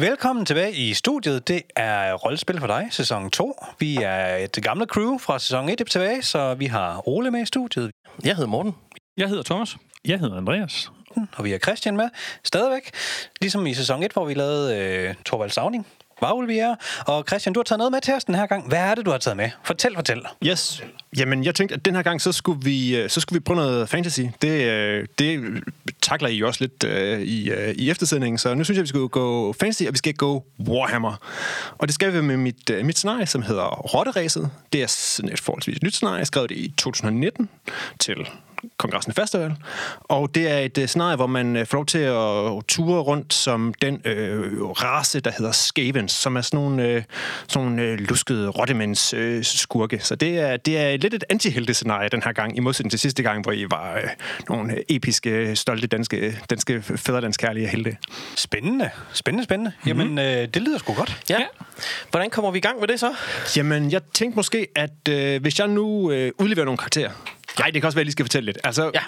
Velkommen tilbage i studiet. Det er Rollespil for dig, sæson 2. Vi er et gamle crew fra sæson 1 tilbage, så vi har Ole med i studiet. Jeg hedder Morten. Jeg hedder Thomas. Jeg hedder Andreas. Og vi har Christian med, stadigvæk. Ligesom i sæson 1, hvor vi lavede øh, Torvald Savning. Varulv vi er. Og Christian, du har taget noget med til os den her gang. Hvad er det, du har taget med? Fortæl, fortæl. Yes. Jamen, jeg tænkte, at den her gang, så skulle vi, øh, så skulle vi prøve noget fantasy. Det, øh, det takler I jo også lidt uh, i, uh, i eftersendingen, så nu synes jeg, at vi skal gå fantasy, og vi skal gå Warhammer. Og det skal vi med mit, uh, mit scenarie, som hedder Rotteræset. Det er sådan et forholdsvis nyt scenarie. Jeg skrev det i 2019 til Kongressen Festival. Og det er et uh, scenarie, hvor man uh, får lov til at ture rundt som den uh, race, der hedder Skavens, som er sådan nogle, uh, sådan nogle uh, luskede rottemænds uh, skurke. Så det er, det er lidt et antihelte-scenarie den her gang, i modsætning til sidste gang, hvor I var uh, nogle episke, stolte danske, danske fædrelandskærlige helte. Spændende, spændende, spændende. Mm-hmm. Jamen, øh, det lyder sgu godt. Ja. Hvordan kommer vi i gang med det så? Jamen, jeg tænkte måske, at øh, hvis jeg nu øh, udleverer nogle karakterer, Nej, det kan også være, at jeg lige skal fortælle lidt. Altså, Ja.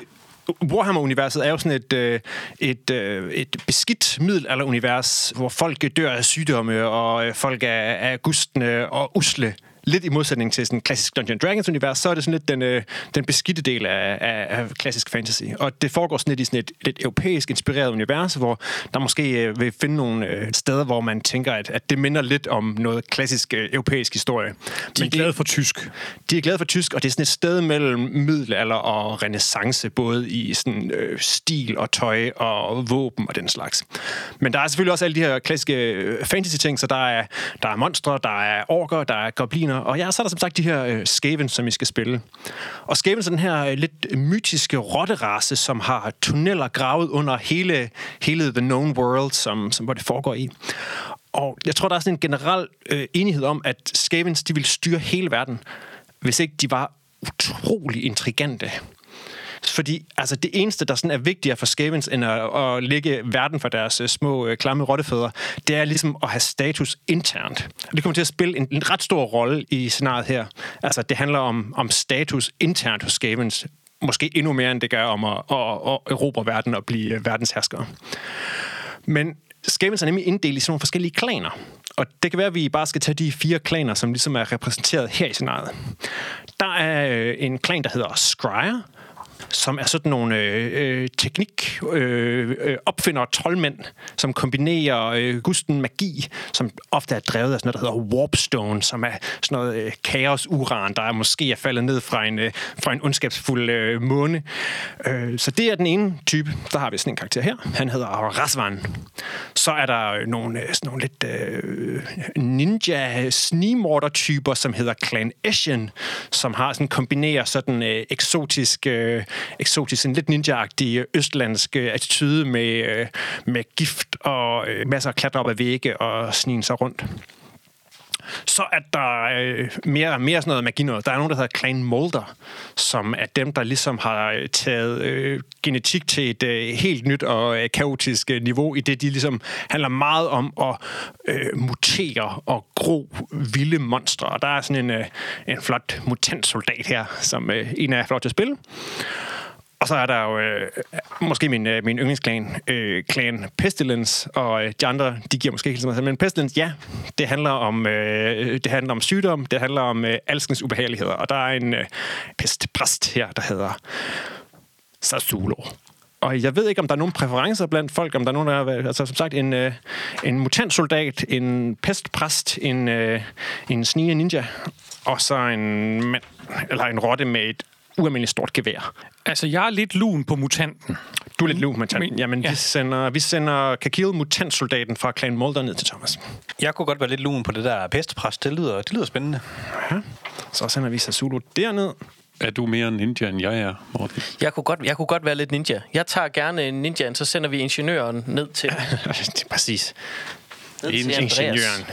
Warhammer-universet er jo sådan et, øh, et, øh, et beskidt middelalder-univers, hvor folk dør af sygdomme, og øh, folk er, er gustne og usle. Lidt i modsætning til sådan klassisk Dungeons Dragons-univers, så er det sådan lidt den, øh, den beskidte del af, af, af klassisk fantasy. Og det foregår sådan lidt i sådan et lidt europæisk inspireret univers, hvor der måske øh, vil finde nogle øh, steder, hvor man tænker, at, at det minder lidt om noget klassisk øh, europæisk historie. De er glade for tysk. De er glade for tysk, og det er sådan et sted mellem middelalder og renaissance, både i sådan, øh, stil og tøj og våben og den slags. Men der er selvfølgelig også alle de her klassiske øh, fantasy-ting, så der er, der er monstre, der er orker, der er gobliner, og ja, så er der som sagt de her øh, skavens, som I skal spille. Og Skaven er den her øh, lidt mytiske rotterace, som har tunneller gravet under hele, hele The Known World, som, som hvor det foregår i. Og jeg tror, der er sådan en generel øh, enighed om, at skavens de vil styre hele verden, hvis ikke de var utrolig intrigante. Fordi altså, det eneste, der sådan er vigtigere for Skavens, end at, at lægge verden for deres øh, små, øh, klamme rottefædre, det er ligesom at have status internt. Og det kommer til at spille en, en ret stor rolle i scenariet her. Altså, det handler om, om status internt hos Skavens. Måske endnu mere, end det gør om at, at, at erobre verden og blive øh, verdensherskere. Men Skavens er nemlig inddelt i sådan nogle forskellige klaner. Og det kan være, at vi bare skal tage de fire klaner, som ligesom er repræsenteret her i scenariet. Der er en klan, der hedder Scryer, som er sådan nogle øh, øh teknik øh, øh opfinder troldmænd, som kombinerer øh, gusten magi, som ofte er drevet af sådan noget, der hedder warpstone, som er sådan noget øh, kaosuran, der er måske er faldet ned fra en, øh, fra en ondskabsfuld øh, måne. Øh, så det er den ene type. Der har vi sådan en karakter her. Han hedder Rasvan. Så er der øh, nogle, sådan nogle lidt øh, ninja snimorder typer som hedder Clan Ashen, som har sådan kombinerer sådan øh, eksotisk øh, eksotisk, en lidt ninja-agtig øh, østlandsk øh, attitude med, øh, med gift og masser af klatre op ad vægge og snige sig rundt. Så er der øh, mere, mere sådan noget magi noget. Der er nogen, der hedder Clan Molder, som er dem, der ligesom har øh, taget øh, genetik til et øh, helt nyt og øh, kaotisk øh, niveau, i det de ligesom handler meget om at øh, mutere og gro vilde monstre. Og der er sådan en, øh, en flot mutantsoldat her, som øh, en af flot til at spille. Og så er der jo øh, måske min, øh, min yndlingsklan, øh, klan Pestilence, og øh, de andre, de giver måske ikke så meget. Men Pestilence, ja, det handler om, øh, det handler om sygdom, det handler om øh, alskens ubehageligheder. Og der er en øh, pestpræst her, der hedder Sasulo. Og jeg ved ikke, om der er nogen præferencer blandt folk, om der er nogen, der er, altså som sagt, en, øh, en mutantsoldat, en pestpræst, en, øh, en snige ninja, og så en mand, eller en rotte med et ualmindeligt stort gevær. Altså, jeg er lidt lun på mutanten. Du er lidt lun, mutanten. Jamen, ja. Ja. vi sender, vi sender Kakil, mutantsoldaten fra Clan Mulder, ned til Thomas. Jeg kunne godt være lidt lun på det der pestepres. Det lyder, det lyder spændende. Så sender vi Sasulo derned. Er du mere en ninja, end jeg er, Morten? Jeg kunne godt, jeg kunne godt være lidt ninja. Jeg tager gerne en ninja, så sender vi ingeniøren ned til, det er præcis. ned til. Ingeniøren.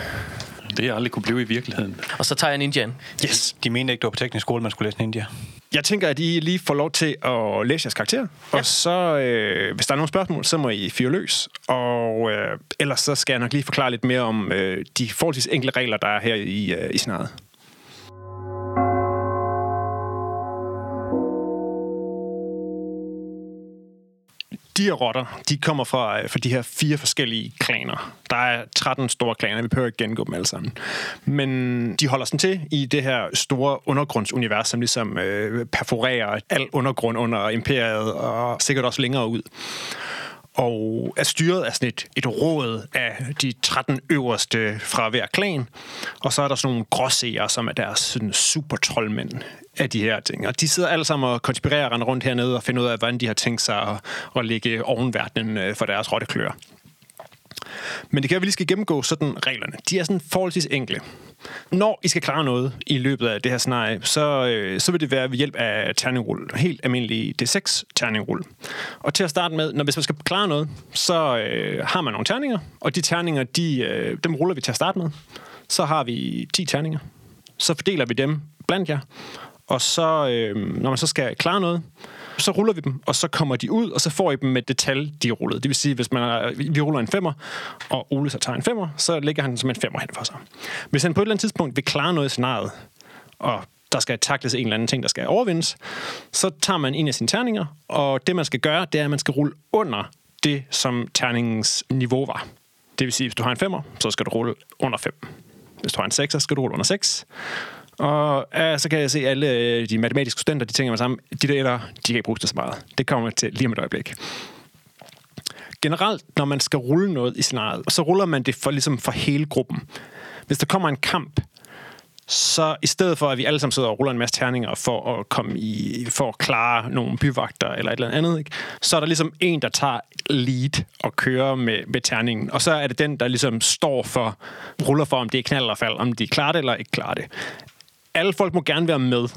Det jeg aldrig kunne blive i virkeligheden. Og så tager jeg ninjaen. Yes. De mente ikke, du var på teknisk skole, man skulle læse ninja. Jeg tænker, at I lige får lov til at læse jeres karakter. Ja. Og så, øh, hvis der er nogle spørgsmål, så må I fyre løs. Og øh, ellers så skal jeg nok lige forklare lidt mere om øh, de forholdsvis enkle regler, der er her i, øh, i scenariet. De her rotter, de kommer fra, øh, fra de her fire forskellige klaner. Der er 13 store klaner, vi behøver ikke gennemgå dem alle sammen. Men de holder sådan til i det her store undergrundsunivers, som ligesom øh, perforerer al undergrund under imperiet, og sikkert også længere ud og er styret af sådan et, et råd af de 13 øverste fra hver klan. Og så er der sådan nogle gråseer, som er deres sådan, super troldmænd af de her ting. Og de sidder alle sammen og konspirerer og rundt hernede og finder ud af, hvordan de har tænkt sig at, at lægge ovenverdenen øh, for deres rotteklør. Men det kan, vi lige skal gennemgå sådan reglerne. De er sådan forholdsvis enkle. Når I skal klare noget i løbet af det her scenarie, så, øh, så vil det være ved hjælp af terningrulle. Helt almindelig D6 terningrulle. Og til at starte med, når hvis man skal klare noget, så øh, har man nogle terninger, og de terninger, de, øh, dem ruller vi til at starte med. Så har vi 10 terninger. Så fordeler vi dem blandt jer, og så, øh, når man så skal klare noget, så ruller vi dem, og så kommer de ud, og så får I dem med det tal, de er rullet. Det vil sige, hvis man er, vi ruller en femmer, og Ole så tager en femmer, så lægger han som en femmer hen for sig. Hvis han på et eller andet tidspunkt vil klare noget i scenariet, og der skal takles en eller anden ting, der skal overvindes, så tager man en af sine terninger, og det man skal gøre, det er, at man skal rulle under det, som terningens niveau var. Det vil sige, hvis du har en femmer, så skal du rulle under 5. Hvis du har en 6, så skal du rulle under 6. Og ja, så kan jeg se, at alle øh, de matematiske studenter, de tænker mig sammen, de der etter, de kan ikke bruges til så meget. Det kommer til lige om et øjeblik. Generelt, når man skal rulle noget i scenariet, så ruller man det for, ligesom for hele gruppen. Hvis der kommer en kamp, så i stedet for, at vi alle sammen sidder og ruller en masse terninger for at komme i, for at klare nogle byvagter eller et eller andet, ikke? så er der ligesom en, der tager lead og kører med, med terningen. Og så er det den, der ligesom står for, ruller for, om det er knald eller fald, om de klarer det eller ikke klarer det alle folk må gerne være med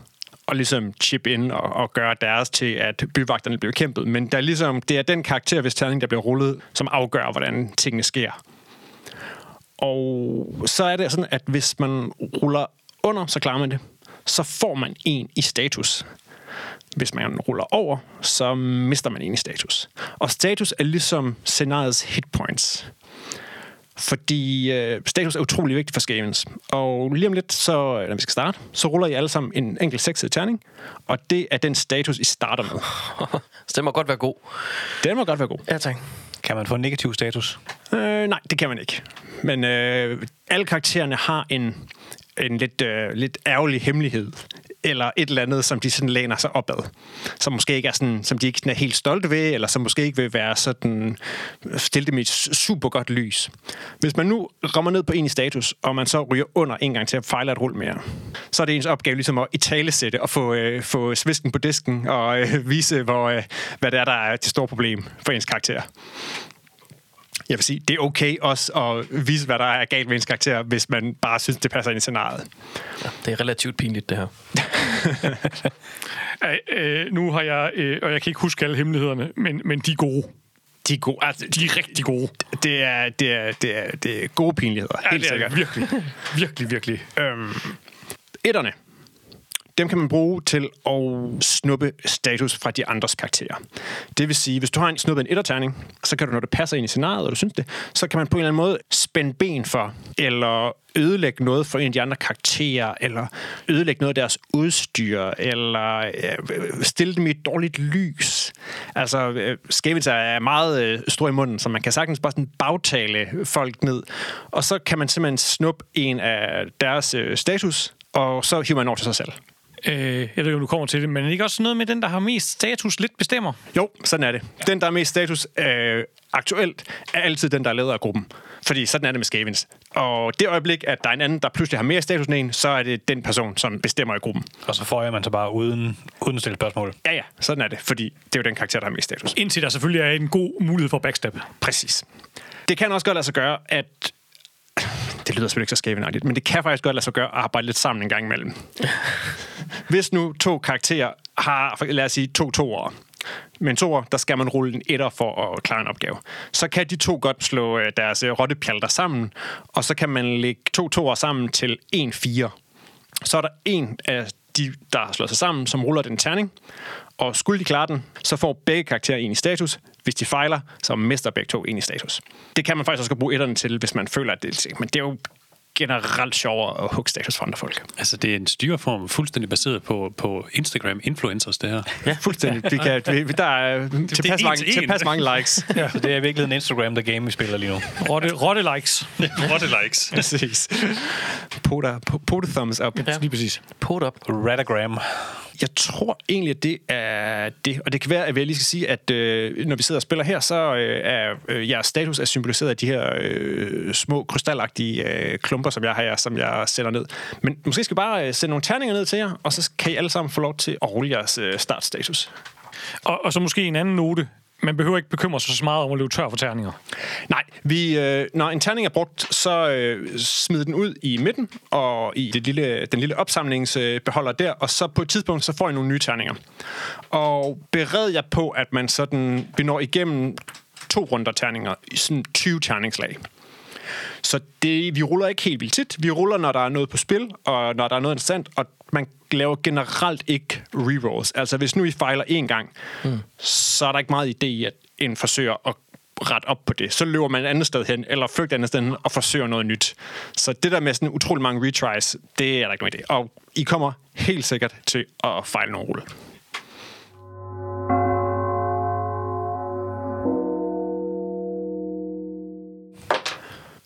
og ligesom chip ind og, og gøre deres til, at byvagterne bliver kæmpet. Men der er ligesom, det er den karakter, hvis terning, der bliver rullet, som afgør, hvordan tingene sker. Og så er det sådan, at hvis man ruller under, så klarer man det. Så får man en i status. Hvis man ruller over, så mister man en i status. Og status er ligesom scenariets hitpoints. Fordi øh, status er utrolig vigtigt for Skavens. Og lige om lidt, så, øh, når vi skal starte, så ruller I alle sammen en enkelt sekset terning. Og det er den status, I starter med. Så det må godt være god. Den må godt være god. Ja, tak. Kan man få en negativ status? Øh, nej, det kan man ikke. Men øh, alle karaktererne har en, en lidt, øh, lidt ærgerlig hemmelighed eller et eller andet, som de sådan læner sig opad. Som måske ikke er sådan, som de ikke er helt stolte ved, eller som måske ikke vil være sådan, stille dem i et super godt lys. Hvis man nu rammer ned på en i status, og man så ryger under en gang til at fejle et rul mere, så er det ens opgave ligesom at italesætte og få, øh, få svisken på disken og øh, vise, hvor, øh, hvad det er, der er det store problem for ens karakter jeg vil sige, det er okay også at vise, hvad der er galt med ens karakter, hvis man bare synes, det passer ind i scenariet. Ja, det er relativt pinligt, det her. Æ, øh, nu har jeg, øh, og jeg kan ikke huske alle hemmelighederne, men, men de er gode. De er gode. Altså, De er rigtig gode. det, er, det, er, det, er, det er gode pinligheder, Ja, helt det er sikkert. virkelig, virkelig, virkelig. Øhm, etterne, dem kan man bruge til at snuppe status fra de andres karakterer. Det vil sige, hvis du har en snuppet en etterterning, så kan du, når det passer ind i scenariet, og du synes det, så kan man på en eller anden måde spænde ben for, eller ødelægge noget for en af de andre karakterer, eller ødelægge noget af deres udstyr, eller øh, stille dem i et dårligt lys. Altså, øh, skævelser er meget øh, stor i munden, så man kan sagtens bare sådan bagtale folk ned. Og så kan man simpelthen snuppe en af deres øh, status, og så hiver man over til sig selv. Øh, jeg ved ikke, om du kommer til det, men er det ikke også noget med den, der har mest status, lidt bestemmer? Jo, sådan er det. Den, der er mest status øh, aktuelt, er altid den, der er leder af gruppen. Fordi sådan er det med Skavens. Og det øjeblik, at der er en anden, der pludselig har mere status end en, så er det den person, som bestemmer i gruppen. Og så får man så bare uden, uden at stille spørgsmål. Ja, ja, sådan er det. Fordi det er jo den karakter, der har mest status. Indtil der selvfølgelig er en god mulighed for backstab. Præcis. Det kan også godt lade sig gøre, at... Det lyder selvfølgelig ikke så skævenagtigt, men det kan faktisk godt lade sig gøre at arbejde lidt sammen en gang imellem. Hvis nu to karakterer har, lad os sige, to toer, men toer, der skal man rulle en etter for at klare en opgave. Så kan de to godt slå øh, deres øh, rottepjalter sammen, og så kan man lægge to toer sammen til en fire. Så er der en af de, der har slået sig sammen, som ruller den terning, og skulle de klare den, så får begge karakterer en i status. Hvis de fejler, så mister begge to en i status. Det kan man faktisk også bruge etterne til, hvis man føler, at det Men det er jo generelt sjovere at hugge status for andre folk. Altså, det er en styreform fuldstændig baseret på, på Instagram-influencers, det her. Ja, fuldstændig. Vi kan, vi, der er tilpas, en mange, til en. tilpas mange likes. Så det er i virkeligheden Instagram, der game, vi spiller lige nu. Rotte, rotte likes. Rotte likes. Præcis. Poda, po- poda thumbs up. Ja. Lige præcis. Pot op. Radagram. Jeg tror egentlig, at det er det. Og det kan være, at jeg lige skal sige, at øh, når vi sidder og spiller her, så øh, er øh, jeres status er symboliseret af de her øh, små krystalagtige øh, klumper, som jeg har her, som jeg sætter ned. Men måske skal vi bare øh, sende nogle terninger ned til jer, og så kan I alle sammen få lov til at rulle jeres øh, startstatus. Og, og så måske en anden note. Man behøver ikke bekymre sig så meget om at løbe tør for terninger. Nej, vi, øh, når en terning er brugt, så øh, smid den ud i midten og i det lille, den lille opsamlingsbeholder der, og så på et tidspunkt, så får I nogle nye terninger. Og bered jer på, at man sådan, vi når igennem to runder terninger, i sådan 20 terningslag. Så det, vi ruller ikke helt vildt tit. Vi ruller, når der er noget på spil, og når der er noget interessant, og man laver generelt ikke rerolls. Altså, hvis nu I fejler én gang, mm. så er der ikke meget idé i, at en forsøger at ret op på det. Så løber man et andet sted hen, eller flygter et andet sted hen, og forsøger noget nyt. Så det der med sådan utrolig mange retries, det er der ikke nogen idé. Og I kommer helt sikkert til at fejle nogle rulle.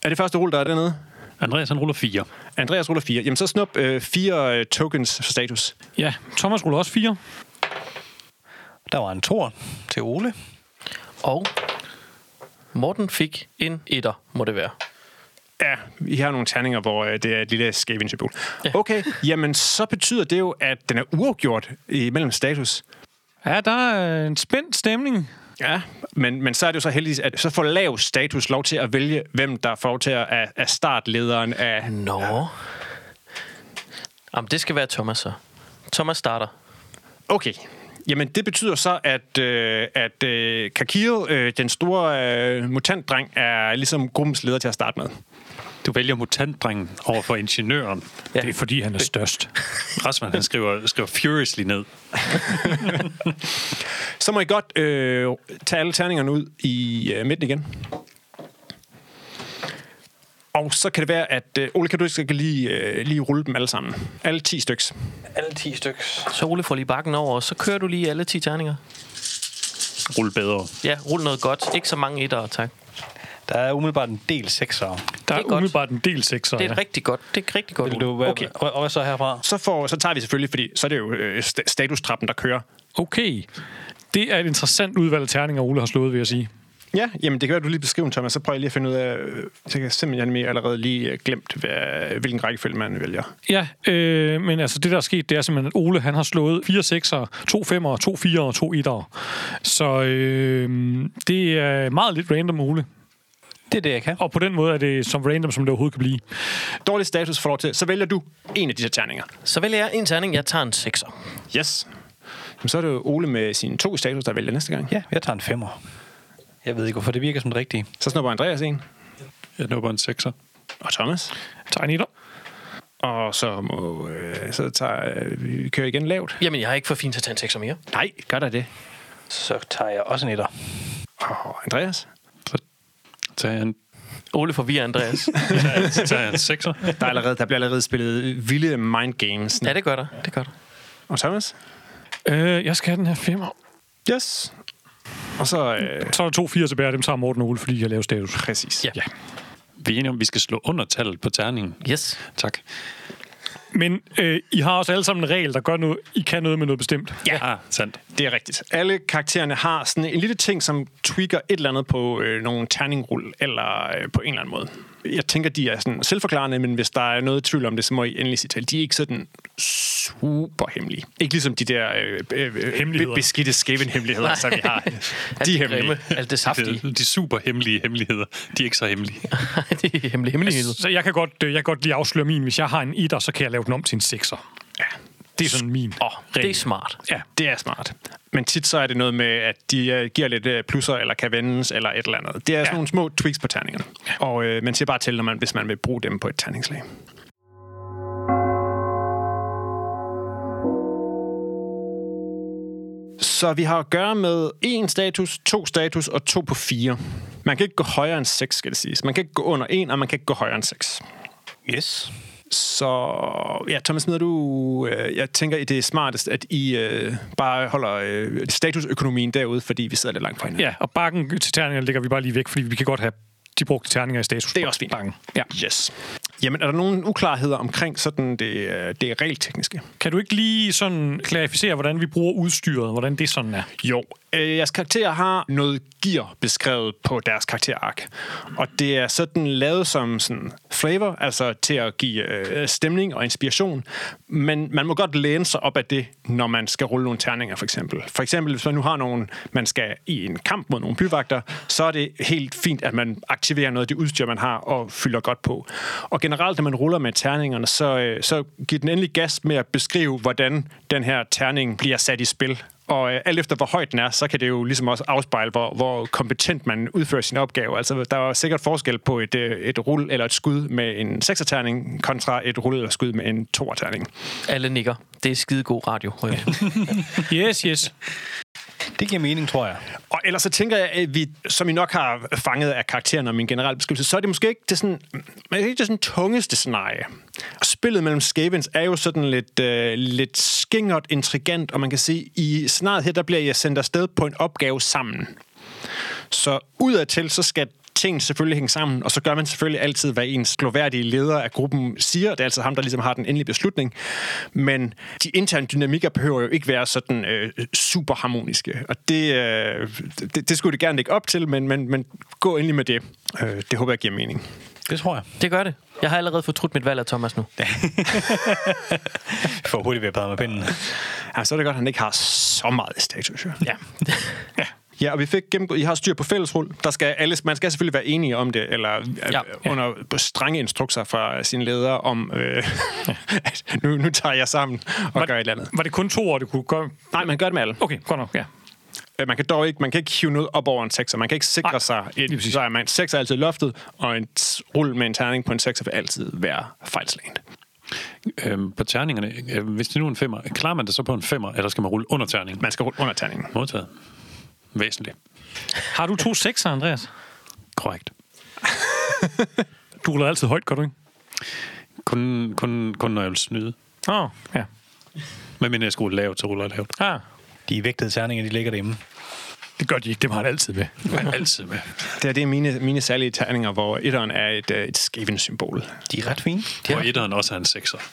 Er det første rulle, der er dernede? Andreas, han ruller fire. Andreas ruller fire. Jamen, så snup øh, fire øh, tokens for status. Ja, Thomas ruller også fire. Der var en tor til Ole. Og Morten fik en etter, må det være. Ja, vi har nogle terninger, hvor øh, det er et lille skævin-symbol. Ja. Okay, jamen så betyder det jo, at den er uafgjort imellem status. Ja, der er en spændt stemning. Ja, men, men så er det jo så heldigvis, at så får lav status lov til at vælge, hvem der til at er startlederen af... Nå. Ja. Jamen, det skal være Thomas så. Thomas starter. Okay, jamen det betyder så, at, øh, at øh, Kakio, øh, den store øh, mutantdreng, er ligesom gruppens leder til at starte med. Du vælger mutantdrengen over for ingeniøren. Ja. Det er fordi, han er størst. Rasmus, han skriver, skriver furiously ned. Så må I godt øh, tage alle terningerne ud i øh, midten igen. Og så kan det være, at... Øh, Ole, kan du ikke skal lige, øh, lige rulle dem alle sammen? Alle 10 styks. Alle 10 stykker. Så Ole får lige bakken over, og så kører du lige alle 10 terninger. Rul bedre. Ja, rul noget godt. Ikke så mange etter, tak. Der er umiddelbart en del sekser. Der Det er, er umiddelbart en del sekser. Det er ja. rigtig godt, det er rigtig godt Vil du, hvad, Okay. og, og så herfra? Så, får, så tager vi selvfølgelig, fordi så er det jo øh, sta- statustrappen, der kører. Okay. Det er et interessant udvalg af terninger, Ole har slået, vil jeg sige. Ja, jamen det kan være, at du lige beskriver Thomas. Så prøver jeg lige at finde ud af... øh, Så kan jeg simpelthen mere allerede lige øh, glemt, hvad, hvilken rækkefølge man vælger. Ja, øh, men altså det, der er sket, det er simpelthen, at Ole han har slået fire sekser, to femmer, to fire og to etter. Så øh, det er meget lidt random, Ole. Det er det, jeg kan. Og på den måde er det som random, som det overhovedet kan blive. Dårlig status får lov til. Så vælger du en af de her terninger. Så vælger jeg en terning. Jeg tager en 6'er. Yes. Jamen, så er det jo Ole med sine to status, der vælger næste gang. Ja, jeg tager en femmer. Jeg ved ikke, hvorfor det virker som det rigtige. Så snupper Andreas en. Jeg nubber en sekser. Og Thomas. Tag en etter. Og så må... Øh, så tager øh, vi kører igen lavt. Jamen, jeg har ikke for fint til at tage en 6'er mere. Nej, gør der det. Så tager jeg også en etter. Og Andreas. Jeg en, Ole forvirrer Andreas. så jeg en sekser. Der, er allerede, der bliver allerede spillet vilde mind games. ja, det gør der. Det gør der. Og Thomas. Øh, jeg skal have den her femmer. Yes. Og så... Øh, Så er der to fire tilbage, dem tager Morten og Ole, fordi jeg laver status. præcis. Ja. Ja. Vi er enige om, at vi skal slå under tallet på terningen. Yes. Tak. Men øh, I har også alle sammen en regel, der gør noget, I kan noget med noget bestemt. Ja. Ah, sandt. Det er rigtigt. Alle karaktererne har sådan en lille ting, som tweaker et eller andet på øh, nogle terningrull, eller øh, på en eller anden måde. Jeg tænker, de er sådan selvforklarende, men hvis der er noget tvivl om det, så må I endelig sige til. De er ikke sådan super hemmelige. Ikke ligesom de der øh, øh, Hemmeligheder. be- beskidte skæven-hemmeligheder, som vi har. De er hemmelige. alt det saftige. De, super hemmelige hemmeligheder, de er ikke så hemmelige. det er hemmelig hemmelighed. Så jeg kan, godt, øh, jeg kan godt lige afsløre min. Hvis jeg har en etter, så kan jeg lave den om til en sekser. Ja, Det er sådan min. Åh, det er smart. Ja. det er smart. Men tit så er det noget med, at de øh, giver lidt øh, plusser, eller kan vendes, eller et eller andet. Det er sådan Ja. nogle små tweaks på terningerne. Og øh, man siger bare til, når man, hvis man vil bruge dem på et terningslag. Så vi har at gøre med en status, to status og to på fire. Man kan ikke gå højere end 6, skal det siges. Man kan ikke gå under en, og man kan ikke gå højere end 6. Yes. Så ja, Thomas, smider du... Øh, jeg tænker, det er smartest, at I øh, bare holder øh, statusøkonomien derude, fordi vi sidder lidt langt fra hinanden. Ja, og bakken til terninger lægger vi bare lige væk, fordi vi kan godt have de brugte terninger i status. Det er også fint. Bakken. Ja. Yes. Jamen, er der nogle uklarheder omkring sådan det, øh, det regeltekniske? Kan du ikke lige sådan klarificere, hvordan vi bruger udstyret, hvordan det sådan er? Jo, øh, jeres karakterer har noget gear beskrevet på deres karakterark. Og det er sådan lavet som sådan flavor, altså til at give øh, stemning og inspiration. Men man må godt læne sig op af det, når man skal rulle nogle terninger, for eksempel. For eksempel, hvis man nu har nogen, man skal i en kamp mod nogle byvagter, så er det helt fint, at man aktiverer noget af det udstyr, man har, og fylder godt på. Og generelt, når man ruller med terningerne, så, øh, så giver den endelig gas med at beskrive, hvordan den her terning bliver sat i spil. Og øh, alt efter hvor højt den er, så kan det jo ligesom også afspejle, hvor, hvor kompetent man udfører sin opgave. Altså, der er sikkert forskel på et, øh, et rull eller et skud med en 6'er-terning kontra et rull eller skud med en 2'er-terning. Alle nikker. Det er skide god radio. Yes, yes. Det giver mening, tror jeg. Og ellers så tænker jeg, at vi, som I nok har fanget af karakteren og min generelle beskrivelse, så er det måske ikke det, sådan, men ikke det sådan tungeste scenarie. Og spillet mellem Skavens er jo sådan lidt, øh, lidt skingert, intrigant, og man kan sige, i scenariet her, der bliver jeg sendt afsted på en opgave sammen. Så udadtil, så skal tingene selvfølgelig hænge sammen, og så gør man selvfølgelig altid, hvad ens gloværdige leder af gruppen siger. Det er altså ham, der ligesom har den endelige beslutning. Men de interne dynamikker behøver jo ikke være sådan øh, super harmoniske. Og det, øh, det, det skulle det gerne ikke op til, men, men, men gå endelig med det. Øh, det håber jeg giver mening. Det tror jeg. Det gør det. Jeg har allerede fortrudt mit valg af Thomas nu. For hurtigt ved at med pinden. Ja, så er det godt, at han ikke har så meget status. jo. Ja. Ja. Ja, og vi fik gennemgået, I har styr på fællesrull. Der skal alle, man skal selvfølgelig være enige om det, eller ja, Ja. ja. under strenge instrukser fra sin leder om, øh, at nu, nu tager jeg sammen og Var- gør et eller andet. Var det kun to år, det kunne gøre? Nej, man gør det med alle. Okay, godt nok, ja. Øh, Man kan dog ikke, man kan ikke hive noget op over en 6'er. Man kan ikke sikre Nej, sig lige et, så er man 6 er altid loftet, og en s- rull med en terning på en 6'er vil altid være fejlslagende. Øhm, på terningerne, øh, hvis det nu er en femmer, klarer man det så på en femmer, eller skal man rulle under terningen? Man skal rulle under terningen. Modtaget. Væsentligt. Har du to sekser, Andreas? Korrekt. Du ruller altid højt, gør du ikke? Kun, kun, kun når jeg vil snyde. Åh, oh, ja. Men mindre jeg skulle lavt, så ruller jeg lavt. Ah, De vægtede terninger, de ligger derhjemme. det gør de ikke. Det har han altid ved. Jeg er altid med. Det, er, det er mine, mine særlige terninger, hvor etteren er et, øh, et skaven-symbol. De er ret fine. Og etteren også er en sekser.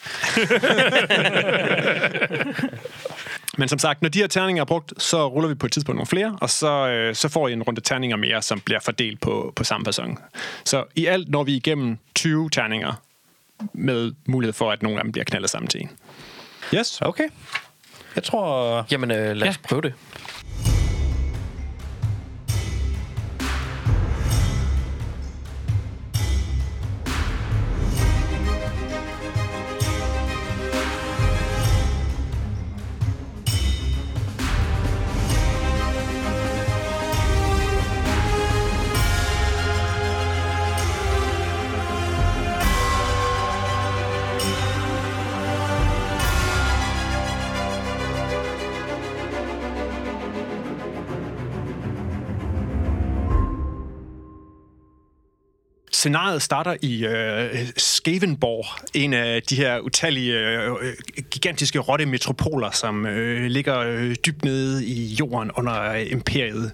Men som sagt, når de her terninger er brugt, så ruller vi på et tidspunkt nogle flere, og så, øh, så får I en runde terninger mere, som bliver fordelt på, på samme fasong. Så i alt når vi igennem 20 terninger med mulighed for, at nogle af dem bliver knaldet en. Yes. Okay. Jeg tror... Jamen, øh, lad os Ja. prøve det. not dramaet starter i øh, Skavenborg, en af de her utallige, øh, gigantiske rotte-metropoler, som øh, ligger øh, dybt nede i jorden under øh, imperiet.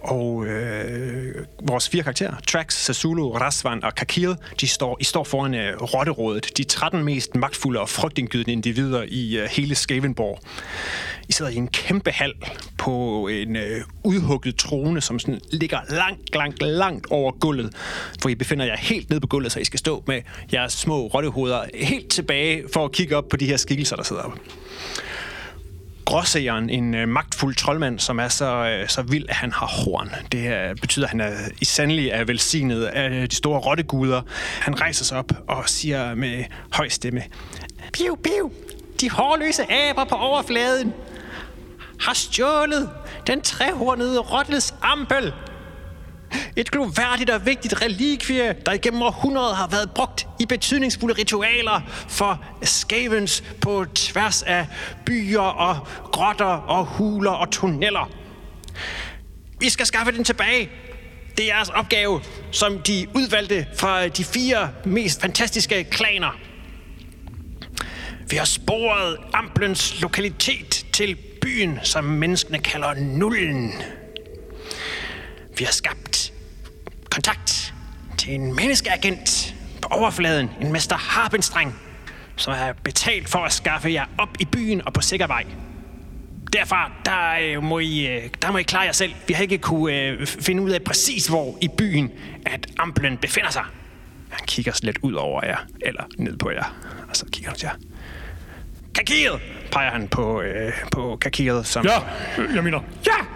Og øh, vores fire karakterer, Trax, Sasulu, Rasvan og Kakil, de står, I står foran øh, Rotterådet, de 13 mest magtfulde og frygtindgydende individer i øh, hele Skavenborg. I sidder i en kæmpe hal på en øh, udhugget trone, som sådan ligger langt, langt, langt over gulvet, hvor I befinder jer helt ned på gulvet, så I skal stå med jeres små rottehoveder helt tilbage for at kigge op på de her skikkelser, der sidder oppe. Gråsægeren, en øh, magtfuld troldmand, som er så, øh, så vild, at han har horn. Det øh, betyder, at han er i sandelig er velsignet af de store rotteguder. Han rejser sig op og siger med høj stemme, Piu, piu, de hårløse aber på overfladen har stjålet den trehornede rottles ampel. Et gloværdigt og vigtigt relikvie, der igennem århundreder har været brugt i betydningsfulde ritualer for skavens på tværs af byer og grotter og huler og tunneller. Vi skal skaffe den tilbage. Det er jeres opgave. som de udvalgte fra de fire mest fantastiske klaner. Vi har sporet Amplens lokalitet til byen, som menneskene kalder Nullen. Vi har skabt kontakt til en menneskeagent på overfladen, en mester Harpenstreng, som er betalt for at skaffe jer op i byen og på sikker vej. Derfra, der, øh, må I, øh, der må I klare jer selv. Vi har ikke kunne øh, finde ud af præcis, hvor i byen, at Amplen befinder sig. Han kigger lidt ud over jer, eller ned på jer, og så kigger han til jer. Kakiret, peger han på, øh, på Kakiret, som... Ja, jeg mener. Ja!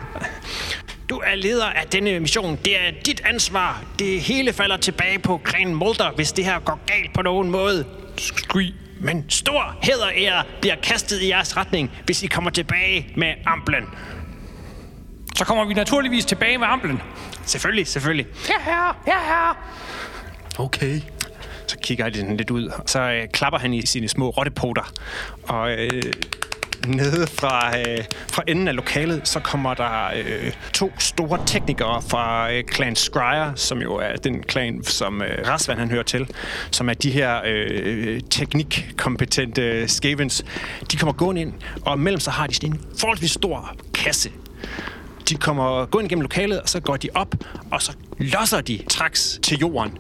Du er leder af denne mission. Det er dit ansvar. Det hele falder tilbage på Gren Mulder, hvis det her går galt på nogen måde. Skri. Men stor hæderære bliver kastet i jeres retning, hvis I kommer tilbage med amplen. Så kommer vi naturligvis tilbage med amplen. Selvfølgelig, selvfølgelig. Ja, herre. Ja, herre. Okay. Så kigger han lidt ud, og så øh, klapper han i sine små rottepoter. Og øh, nede fra, øh, fra enden af lokalet, så kommer der øh, to store teknikere fra øh, Clan Scryer, som jo er den klan, som øh, Rasvan han hører til, som er de her øh, teknikkompetente skavens. De kommer gående ind, og mellem sig har de sådan en forholdsvis stor kasse. De kommer gå ind gennem lokalet, og så går de op, og så losser de traks til jorden.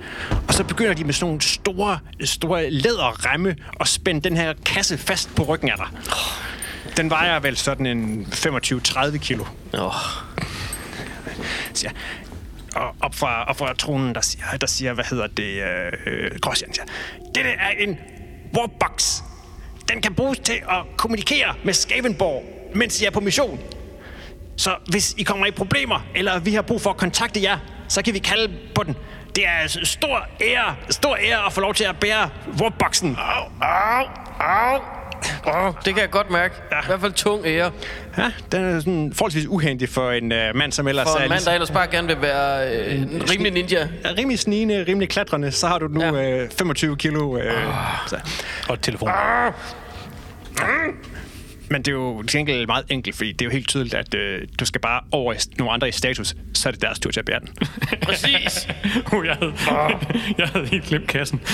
Og så begynder de med sådan nogle store, store læderremme og spænde den her kasse fast på ryggen af dig. Den vejer vel sådan en 25-30 kilo. Oh. Siger. Og op fra, op fra tronen, der siger, der siger, hvad hedder det, øh, Grosjean siger, det er en warbox. Den kan bruges til at kommunikere med Skavenborg, mens I er på mission. Så hvis I kommer i problemer, eller vi har brug for at kontakte jer, så kan vi kalde på den. Det er stor ære, stor ære at få lov til at bære warboxen. Au, au, au. Oh, det kan jeg godt mærke. Ja. I hvert fald tung ære. Ja, den er sådan forholdsvis uheldig for en uh, mand, som ellers For er en mand, der ellers bare gerne vil være øh, en rimelig ninja. er rimelig snigende, rimelig klatrende, så har du nu Ja. ja. øh, 25 kilo. Øh, så. Og et telefon. Men det er jo til gengæld meget enkelt, fordi det er jo helt tydeligt, at øh, du skal bare over i nogle andre i status, så er det deres tur til at bære den. Præcis. Uh, jeg, havde, jeg havde helt glemt kassen.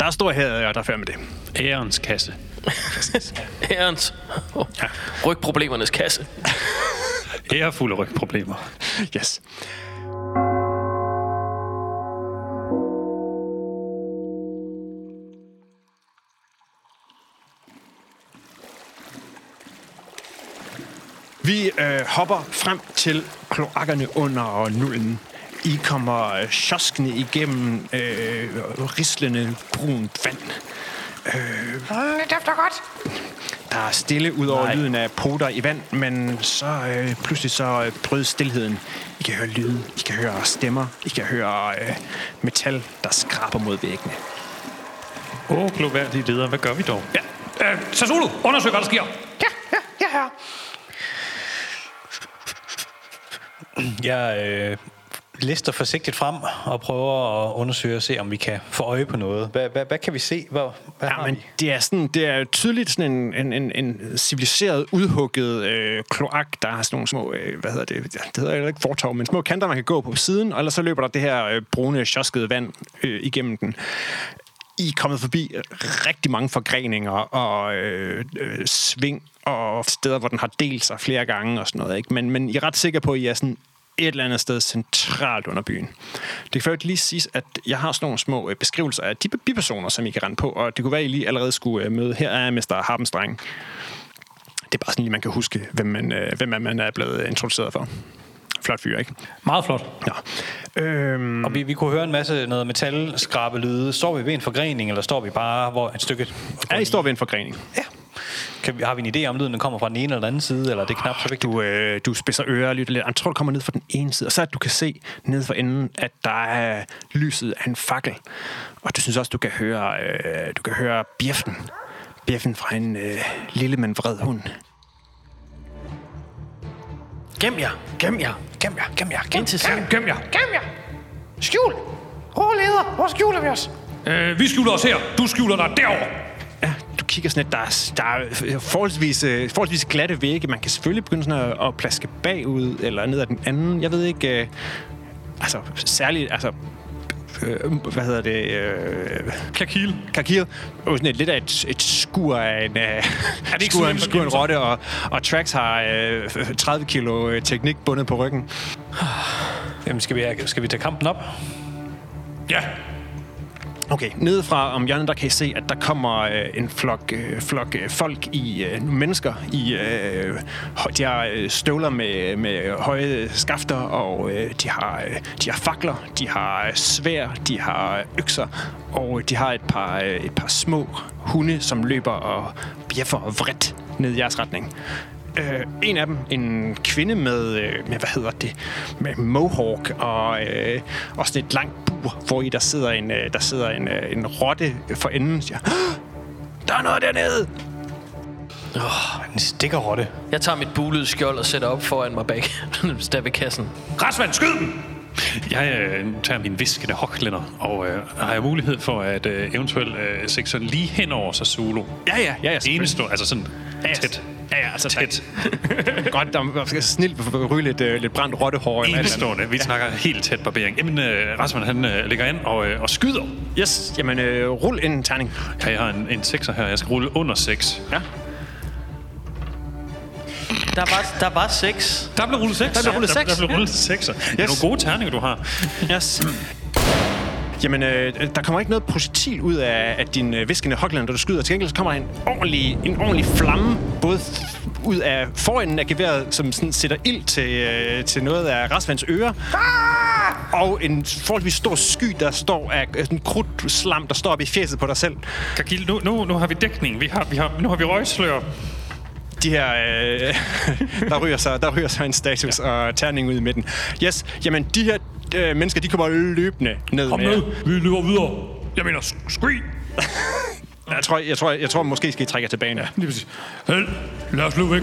Der er stor her, og der er færd med det. Ærens kasse. Ærens. Oh. Rygproblemernes kasse. Ærefulde rygproblemer. Yes. Vi øh, hopper frem til kloakkerne under nullen. I kommer øh, sjoskende igennem øh, rislende brunt vand. Det dufter godt. Der er stille ud over lyden af poter i vand, men så øh, pludselig så øh, brydes stillheden. I kan høre lyde, I kan høre stemmer, I kan høre øh, metal, der skraber mod væggene. Åh, oh, gloværdige leder, hvad gør vi dog? Ja. Øh, Sasolo, undersøg, hvad der sker. Ja, ja, ja, herre. Jeg øh, lister forsigtigt frem og prøver at undersøge og se, om vi kan få øje på noget. Hvad, hvad, hvad kan vi se? Hvad, hvad Ja, har men vi? det er, sådan, det er tydeligt sådan en, en, en, en civiliseret, udhugget øh, kloak, der har sådan nogle små, øh, hvad hedder det, det hedder ikke fortov, men små kanter, man kan gå på siden, og ellers så løber der det her øh, brune, sjoskede vand øh, igennem den. I er kommet forbi rigtig mange forgreninger og øh, øh, sving og steder, hvor den har delt sig flere gange og sådan noget. Ikke? Men, men I er ret sikre på, at I er sådan et eller andet sted centralt under byen. Det kan faktisk lige siges, at jeg har sådan nogle små øh, beskrivelser af de bipersoner, som I kan rende på, og det kunne være, at I lige allerede skulle øh, møde. Her er Mr. Harpenstreng. Det er bare sådan lige, man kan huske, hvem man, øh, hvem man er blevet introduceret for. Flot fyr, ikke? Meget flot. Nå. Øhm, Og vi, vi kunne høre en masse noget metalskrabelyde. Står vi ved en forgrening, eller står vi bare hvor et stykke? ja, I står ved en forgrening. Ja. Kan vi, har vi en idé om, lyden kommer fra den ene eller den anden side, eller er det knap så vigtigt? Du, øh, du spidser ører og lytter lidt. Jeg tror, du kommer ned fra den ene side, og så at du kan se ned for enden, at der er lyset af en fakkel. Og du synes også, du kan høre, øh, du kan høre bjeften. Bjeften fra en øh, lille, men vred hund. Gem jer. Gem jer. Gem jer, gem jer, gem Ind til siden. Gem jer. Gem jer. Skjul. Åh, leder, hvor skjuler vi os? Øh, vi skjuler os her. Du skjuler dig derovre. Ja, du kigger kigger sådan lidt, der er, der er forholdsvis, øh, forholdsvis glatte vægge. Man kan selvfølgelig begynde sådan at, at plaske bagud, eller ned ad den anden. Jeg ved ikke, øh, altså særligt, altså øh, hvad hedder det? Øh, Kakil. Kakir. Og sådan et, lidt af et, et skur af en, øh, er det ikke skur, sådan en, skur af en rotte, og, og Trax har øh, 30 kilo øh, teknik bundet på ryggen. Jamen, skal vi, skal vi tage kampen op? Ja. Okay, nedefra om hjørnet, der kan I se, at der kommer øh, en flok, øh, flok øh, folk i øh, mennesker i øh, de har øh, støvler med, med høje skafter, og øh, de, har, øh, de har fakler, de har øh, svær, de har øh, økser, og øh, de har et par, øh, et par små hunde, som løber og bjeffer vredt ned i jeres retning. Øh, en af dem, en kvinde med, øh, med hvad hedder det, med mohawk og, øh, og sådan et langt bur, hvor i der sidder en, øh, der sidder en, øh, en rotte for enden, siger, "Åh, der er noget dernede! En stikkerrotte. Jeg tager mit bulede skjold og sætter op foran mig bag der ved kassen. Rasvand, skyd dem! Jeg øh, tager min viskende hoklænder, og øh, har jeg mulighed for at øh, eventuelt øh, sætte sådan lige hen over sig solo. Ja, ja, ja, ja. Eneste, altså sådan Ja, ja, tæt. Ja, ja, altså Tæt. Godt, der skal snilt ryge lidt, øh, lidt brændt rottehår. Enestående. Vi snakker helt tæt barbering. Jamen, øh, Rasmus, han øh, ligger ind og, øh, og skyder. Yes, jamen øh, rul en terning. Ja, jeg har en, en 6'er her. Jeg skal rulle under 6. Ja. Der var, der var seks. Der blev rullet 6. Der blev rullet Der, seks. der blev rullet 6'er. Det er Yes. nogle gode terninger, du har. Yes. Jamen, øh, der kommer ikke noget projektil ud af, af din øh, viskende hokland, da du skyder. Til gengæld så kommer der en ordentlig, en ordentlig flamme, både ud af forenden af geværet, som sådan sætter ild til, øh, til noget af Rasvands ører. Og en forholdsvis stor sky, der står af af sådan krudt slam, der står op i fjeset på dig selv. Kakil, nu, nu, nu har vi dækning. Vi har, vi har, nu har vi røgslør. De her, øh, der, ryger sig, der ryger sig en status ja. og terning ud i midten. Yes, jamen de her øh, mennesker, de kommer løbende ned Kom med med. Vi løber videre. Jeg mener, sk- skrig. Jeg tror, jeg, tror, jeg tror måske skal I trække jer tilbage nu. Lige præcis. Held. Lad os løbe væk.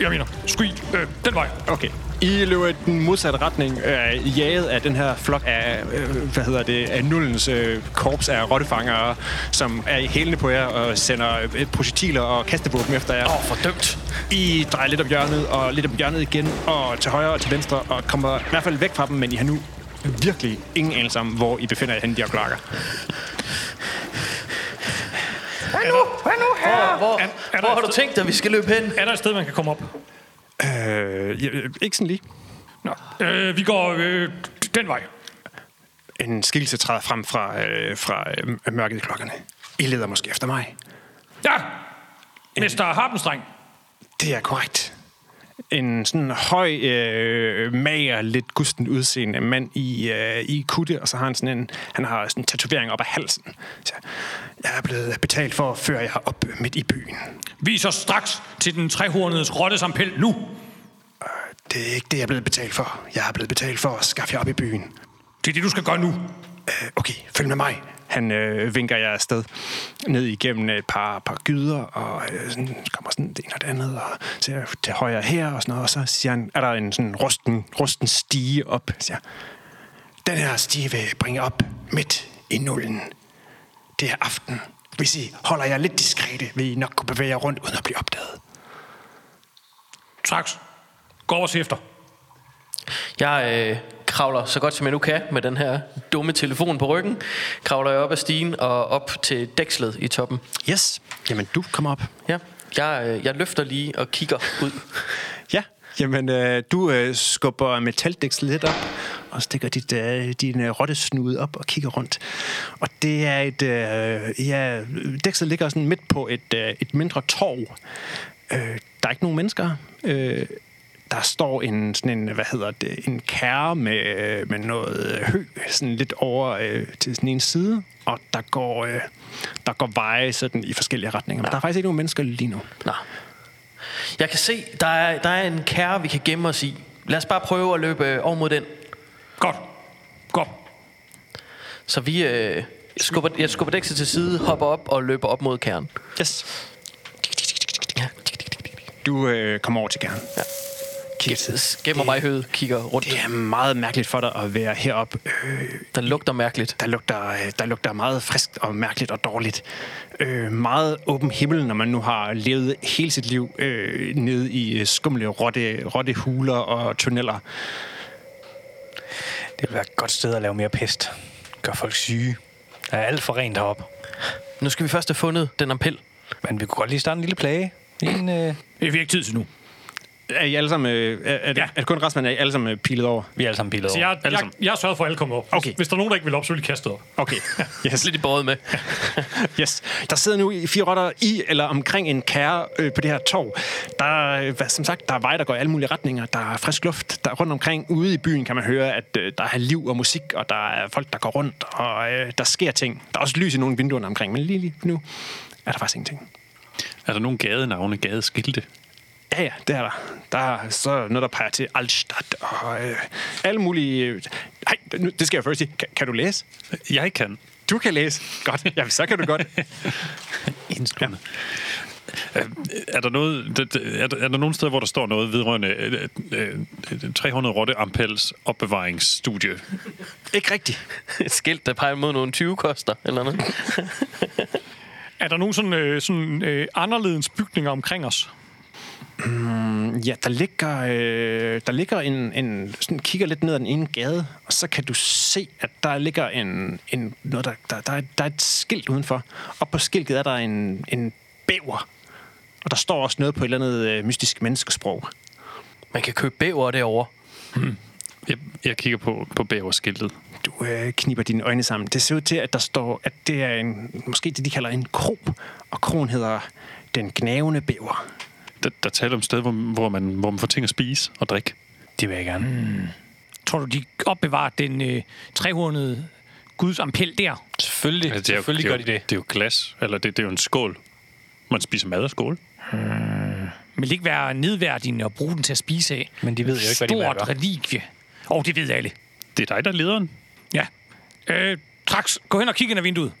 Jeg mener, skrig. Øh, den vej. Okay. I løber i den modsatte retning, øh, jaget af den her flok af, øh, hvad hedder det, af nullens øh, korps af rottefangere, som er i hælene på jer og sender øh, projektiler og kastevåben efter jer. Åh, oh, fordømt. I drejer lidt om hjørnet, og lidt om hjørnet igen, og til højre og til venstre, og kommer i hvert fald væk fra dem, men I har nu virkelig ingen anelse om, hvor I befinder jer henne, de her klokker. Hvad nu? Hvad nu, herre? Hvor, er der hvor har du tænkt dig, at vi skal løbe hen? Er der et sted, man kan komme op? Øh, ja, ikke sådan lige. Nå. Øh, vi går øh, den vej. En skikkelse træder frem fra, øh, fra øh, mørket i klokkerne. I leder måske efter mig. Ja! Mester Harpenstreng. Det er korrekt. En sådan høj, øh, mager, lidt gusten udseende mand i, øh, i kutte, og så har han sådan en, han har sådan en tatovering op ad halsen. Så, jeg er blevet betalt for at føre jer op midt i byen. Vis os straks til den trehornede rottesampel nu. Det er ikke det, jeg er blevet betalt for. Jeg er blevet betalt for at skaffe jer op i byen. Det er det, du skal gøre nu. Øh, okay, følg med mig. Han øh, vinker jer afsted ned igennem et par, par gyder, og øh, sådan, kommer sådan det ene og det andet, og ser til højre her og sådan noget, og så siger han, er der en sådan rusten, rusten stige op, siger, den her stige vil bringe op midt i nullen. Det er aften. Hvis I holder jer lidt diskrete, vil I nok kunne bevæge jer rundt, uden at blive opdaget. Straks. Gå over og se efter. Jeg øh, kravler så godt som jeg nu kan med den her dumme telefon på ryggen. Kravler jeg op ad stigen og op til dækslet i toppen. Yes. Jamen, du kommer op. Ja, jeg, øh, jeg løfter lige og kigger ud. Ja, jamen øh, du øh, skubber metaldæksel lidt op, og stikker dit, øh, din øh, rottesnude op og kigger rundt. Og det er et, øh, ja, dækslet ligger sådan midt på et, øh, et mindre torv. Øh, der er ikke nogen mennesker. Øh, der står en, sådan en, hvad hedder det, en kære med, øh, med noget hø, sådan lidt over øh, til sådan en side, og der går, øh, der går veje sådan i forskellige retninger. Men der er faktisk ikke nogen mennesker lige nu. Nå. Jeg kan se, der er, der er en kære, vi kan gemme os i. Lad os bare prøve at løbe øh, over mod den. Godt. Godt. Så vi øh, skubber, jeg skubber dækset til side, hopper op og løber op mod kæren. Yes. Ja. Du øh, kommer over til kernen. Ja. Kigger. Gemmer mig i høet, kigger rundt. Det er meget mærkeligt for dig at være heroppe. Øh, Der lugter mærkeligt. der, lugter, øh, der lugter meget friskt og mærkeligt og dårligt. Øh, meget åben himmel, når man nu har levet hele sit liv øh, nede i øh, skumle rotte, rottehuler og tunneller. Det vil være et godt sted at lave mere pest. Gør folk syge. Der er alt for rent heroppe. Nu skal vi først have fundet den ampel. Men vi kunne godt lige starte en lille plage. En, øh, Vi har ikke tid til nu. Er, I alle sammen, øh, er, er, det, Ja. er det kun Rasmus, er I alle sammen øh, pilet over? vi er alle sammen Så over. jeg, jeg, jeg har sørget for, at alle kommer op. Okay. Hvis der er nogen, der ikke vil op, så vil de kaste op. Okay, yes. Lidt i båret med. yes. Der sidder nu i fire rotter i eller omkring en kære øh, på det her torv. Der er, øh, hvad- som sagt, der er veje, der går i alle mulige retninger. Der er frisk luft. Der rundt omkring ude i byen kan man høre, at øh, der er liv og musik, og der er folk, der går rundt, og øh, der sker ting. Der er også lys i nogle vinduer omkring, men lige, lige nu er der faktisk ingenting. Er der nogle gadenavne, gadeskilte? Ja, ja, det er der. Der er så noget, der peger til Altstadt og øh, alle mulige... Øh, nej, nu- det skal jeg først sige. Kan, kan du læse? Jeg kan. Du kan læse. Godt. Jamen, så kan du godt. Indskuddet. Øh, Er der, noget, er, der, er der nogen steder, hvor der står noget vedrørende øh, øh, øh, 300 Rotte Ampels opbevaringsstudie? Ikke rigtigt. Et skilt, der peger mod nogle 20 koster, eller noget. Er der nogen sådan, øh, sådan øh, anderledes bygninger omkring os? Ja, der ligger, øh, der ligger en, en... Sådan kigger lidt ned ad den ene gade, og så kan du se, at der ligger en... en noget, der, der, der, er, der er et skilt udenfor. Og på skiltet er der en, en bæver. Og der står også noget på et eller andet øh, mystisk menneskesprog. Man kan købe bæver derovre. Jeg, jeg kigger på, på bæverskiltet. Du øh, kniber dine øjne sammen. Det ser ud til, at der står, at det er en, måske det, de kalder en kro. Og kroen hedder Den Gnavende Bæver. Der, der taler om et sted, hvor, hvor, man, hvor man får ting at spise og drikke. Det vil jeg gerne. Tror du, de opbevarer den øh, 300 Guds ampel der? Selvfølgelig, Altså, det er jo, selvfølgelig det er gør jo, de det. Det er jo glas, eller det, det er jo en skål. Man spiser mad af skål. Vil det ikke være nedværdigende at bruge den til at spise af? Men de ved jo ikke, hvad de Stort relikvie. Åh, oh, det ved alle. Det er dig, der er lederen. Ja. Øh, Trax, gå hen og kig ind ad vinduet.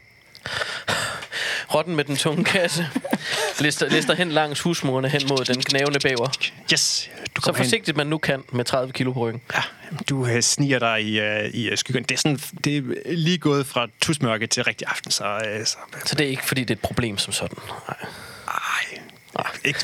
Rotten med den tunge kasse. Lister, lister hen langs husmurene hen mod den knævende bæver. Yes, du Så kommer hen. forsigtigt man nu kan med 30 kilo på ryggen. Ja, du øh, sniger dig i, øh, i øh, skyggen. Det er, sådan, det er lige gået fra tusmørke til rigtig aften, så... Øh, så Så det er ikke, fordi det er et problem som sådan. Nej. ej, ikke.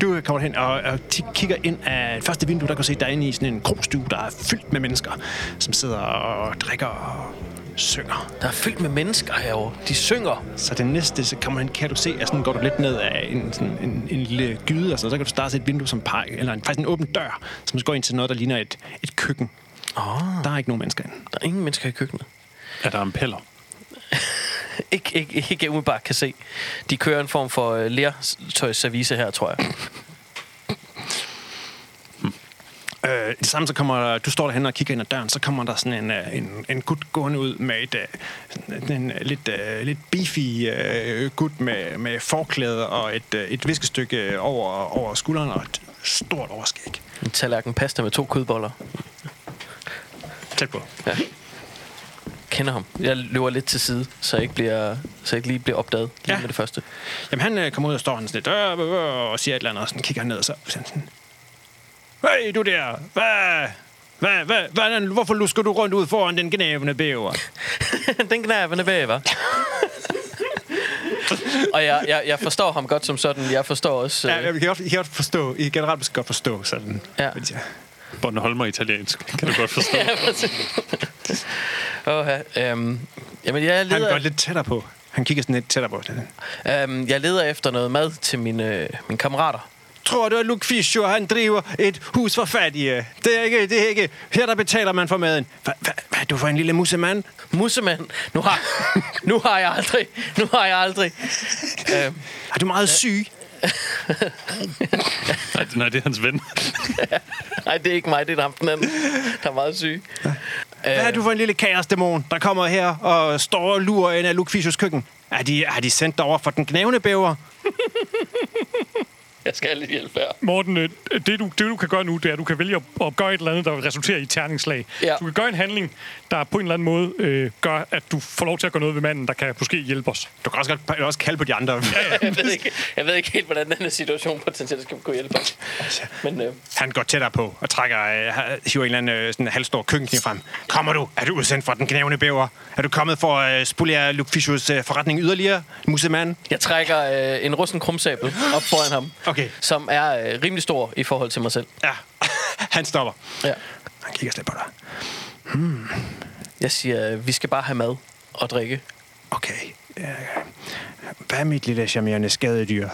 du kommer hen og, og kigger ind af første vindue, der kan se, der er inde i sådan en krogstue, der er fyldt med mennesker, som sidder og drikker og synger. Der er fyldt med mennesker herovre. De synger. Så det næste, så kommer hen, kan du se, at sådan går du lidt ned af en, sådan en, en lille gyde, og så, så kan du starte et vindue som peger, eller en, faktisk en åben dør, som går ind til noget, der ligner et, et køkken. Oh. Der er ikke nogen mennesker inde. Der er ingen mennesker i køkkenet. Er der ampeller? Ikke, ikke, ikke umiddelbart kan se. De kører en form for uh, lertøjsservice her, tror jeg. Øh, det samme, så kommer der, du står derhen og kigger ind ad døren, så kommer der sådan en, øh, en, en gut gående ud med et, øh, sådan en øh, lidt, uh, lidt beefy uh, gut med, med forklæde og et, uh, et viskestykke over, over skulderen og et stort overskæg. En tallerken pasta med to kødboller. Tæt på. Kender ham. Jeg løber lidt til side, så jeg ikke, bliver, så jeg ikke lige bliver opdaget lige Ja. med det første. Jamen, han øh, kommer ud og står sådan lidt øh, og siger et eller andet, og sådan kigger han ned, og så sådan, Hey, du der, hvad, hvad, hvad, hvad, hvorfor lusker du rundt ud foran den gnævende bæver? den knævende bæver. og jeg, jeg, jeg forstår ham godt som sådan. Jeg forstår også... Ja, Øh, jeg kan godt, kan godt forstå, I kan generelt måske godt forstå sådan. Ja. de siger. Bornholmer italiensk, kan du godt forstå. åh, øhm, jamen, jeg Han leder, går lidt tættere på. Han kigger sådan lidt tættere på. øhm, jeg leder efter noget mad til mine, mine kammerater. Tror du, at Fischer, han driver et hus for fattige? Det er ikke, det er ikke. Her der betaler man for maden. Hvad, er du for en lille musemand? Mussemand, nu har, nu har jeg aldrig, nu har jeg aldrig. Øhm, Er du meget syg? Nej, nej, det er hans ven. nej, det er ikke mig, det er ham den anden, der er meget syg. Hvad er du for en lille kaosdæmon, der kommer her og står og lurer ind af Luke Fischers køkken? Er de, er de sendt over for den gnævende bæver? Jeg skal have lidt hjælp her. Morten, øh, det du, det du kan gøre nu, det er, at du kan vælge at, at gøre et eller andet, der resulterer i et terningslag. Ja. Du kan gøre en handling, der på en eller anden måde øh, gør, at du får lov til at gøre noget ved manden, der kan måske hjælpe os. Du kan også, godt, eller også kalde på de andre. Jeg ved ikke, jeg ved ikke helt, hvordan den her situation potentielt skal kunne hjælpe os. Men øh, Han går tættere på og trækker, øh, hiver en eller anden øh, sådan en halvstor køkkenkniv frem. Kommer du? Er du udsendt fra den knævende bæver? Er du kommet for at øh, spolere Luke Fishers øh, forretning yderligere, musemand? jeg trækker øh, en rusten krumsabel op foran ham, Okay. som er øh, rimelig stor i forhold til mig selv. Ja. Han stopper. Ja. Han kigger slet på dig. Jeg siger, øh, vi skal bare have mad og drikke. Okay. Hvad er mit lille charmerende skadedyr?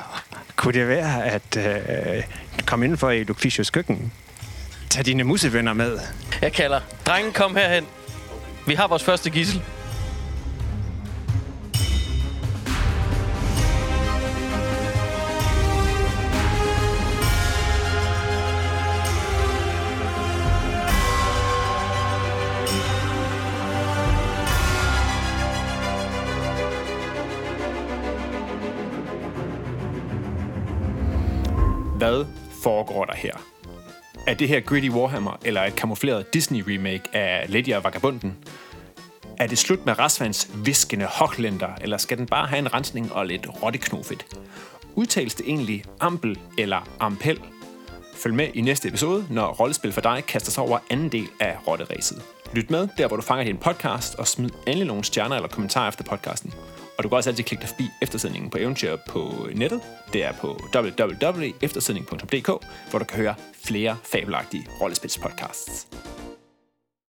Kunne det være, at øh, komme indenfor i Fishers køkken? Tag dine musevenner med. Jeg kalder, drengen, kom herhen. Vi har vores første gissel. Her? Er det her Gritty Warhammer eller et kamufleret Disney-remake af Lady og Vagabunden? Er det slut med Rasvans viskende hoklænder, eller skal den bare have en rensning og lidt rotteknofedt? Udtales det egentlig ampel eller ampel? Følg med i næste episode, når Rollespil for dig kaster sig over anden del af Rotteræset. Lyt med, der hvor du fanger din podcast, og smid endelig nogle stjerner eller kommentarer efter podcasten. Og du kan også altid klikke dig forbi eftersendningen på Eventyr på nettet. Det er på www.eftersendning.dk, hvor du kan høre flere fabelagtige rollespilspodcasts.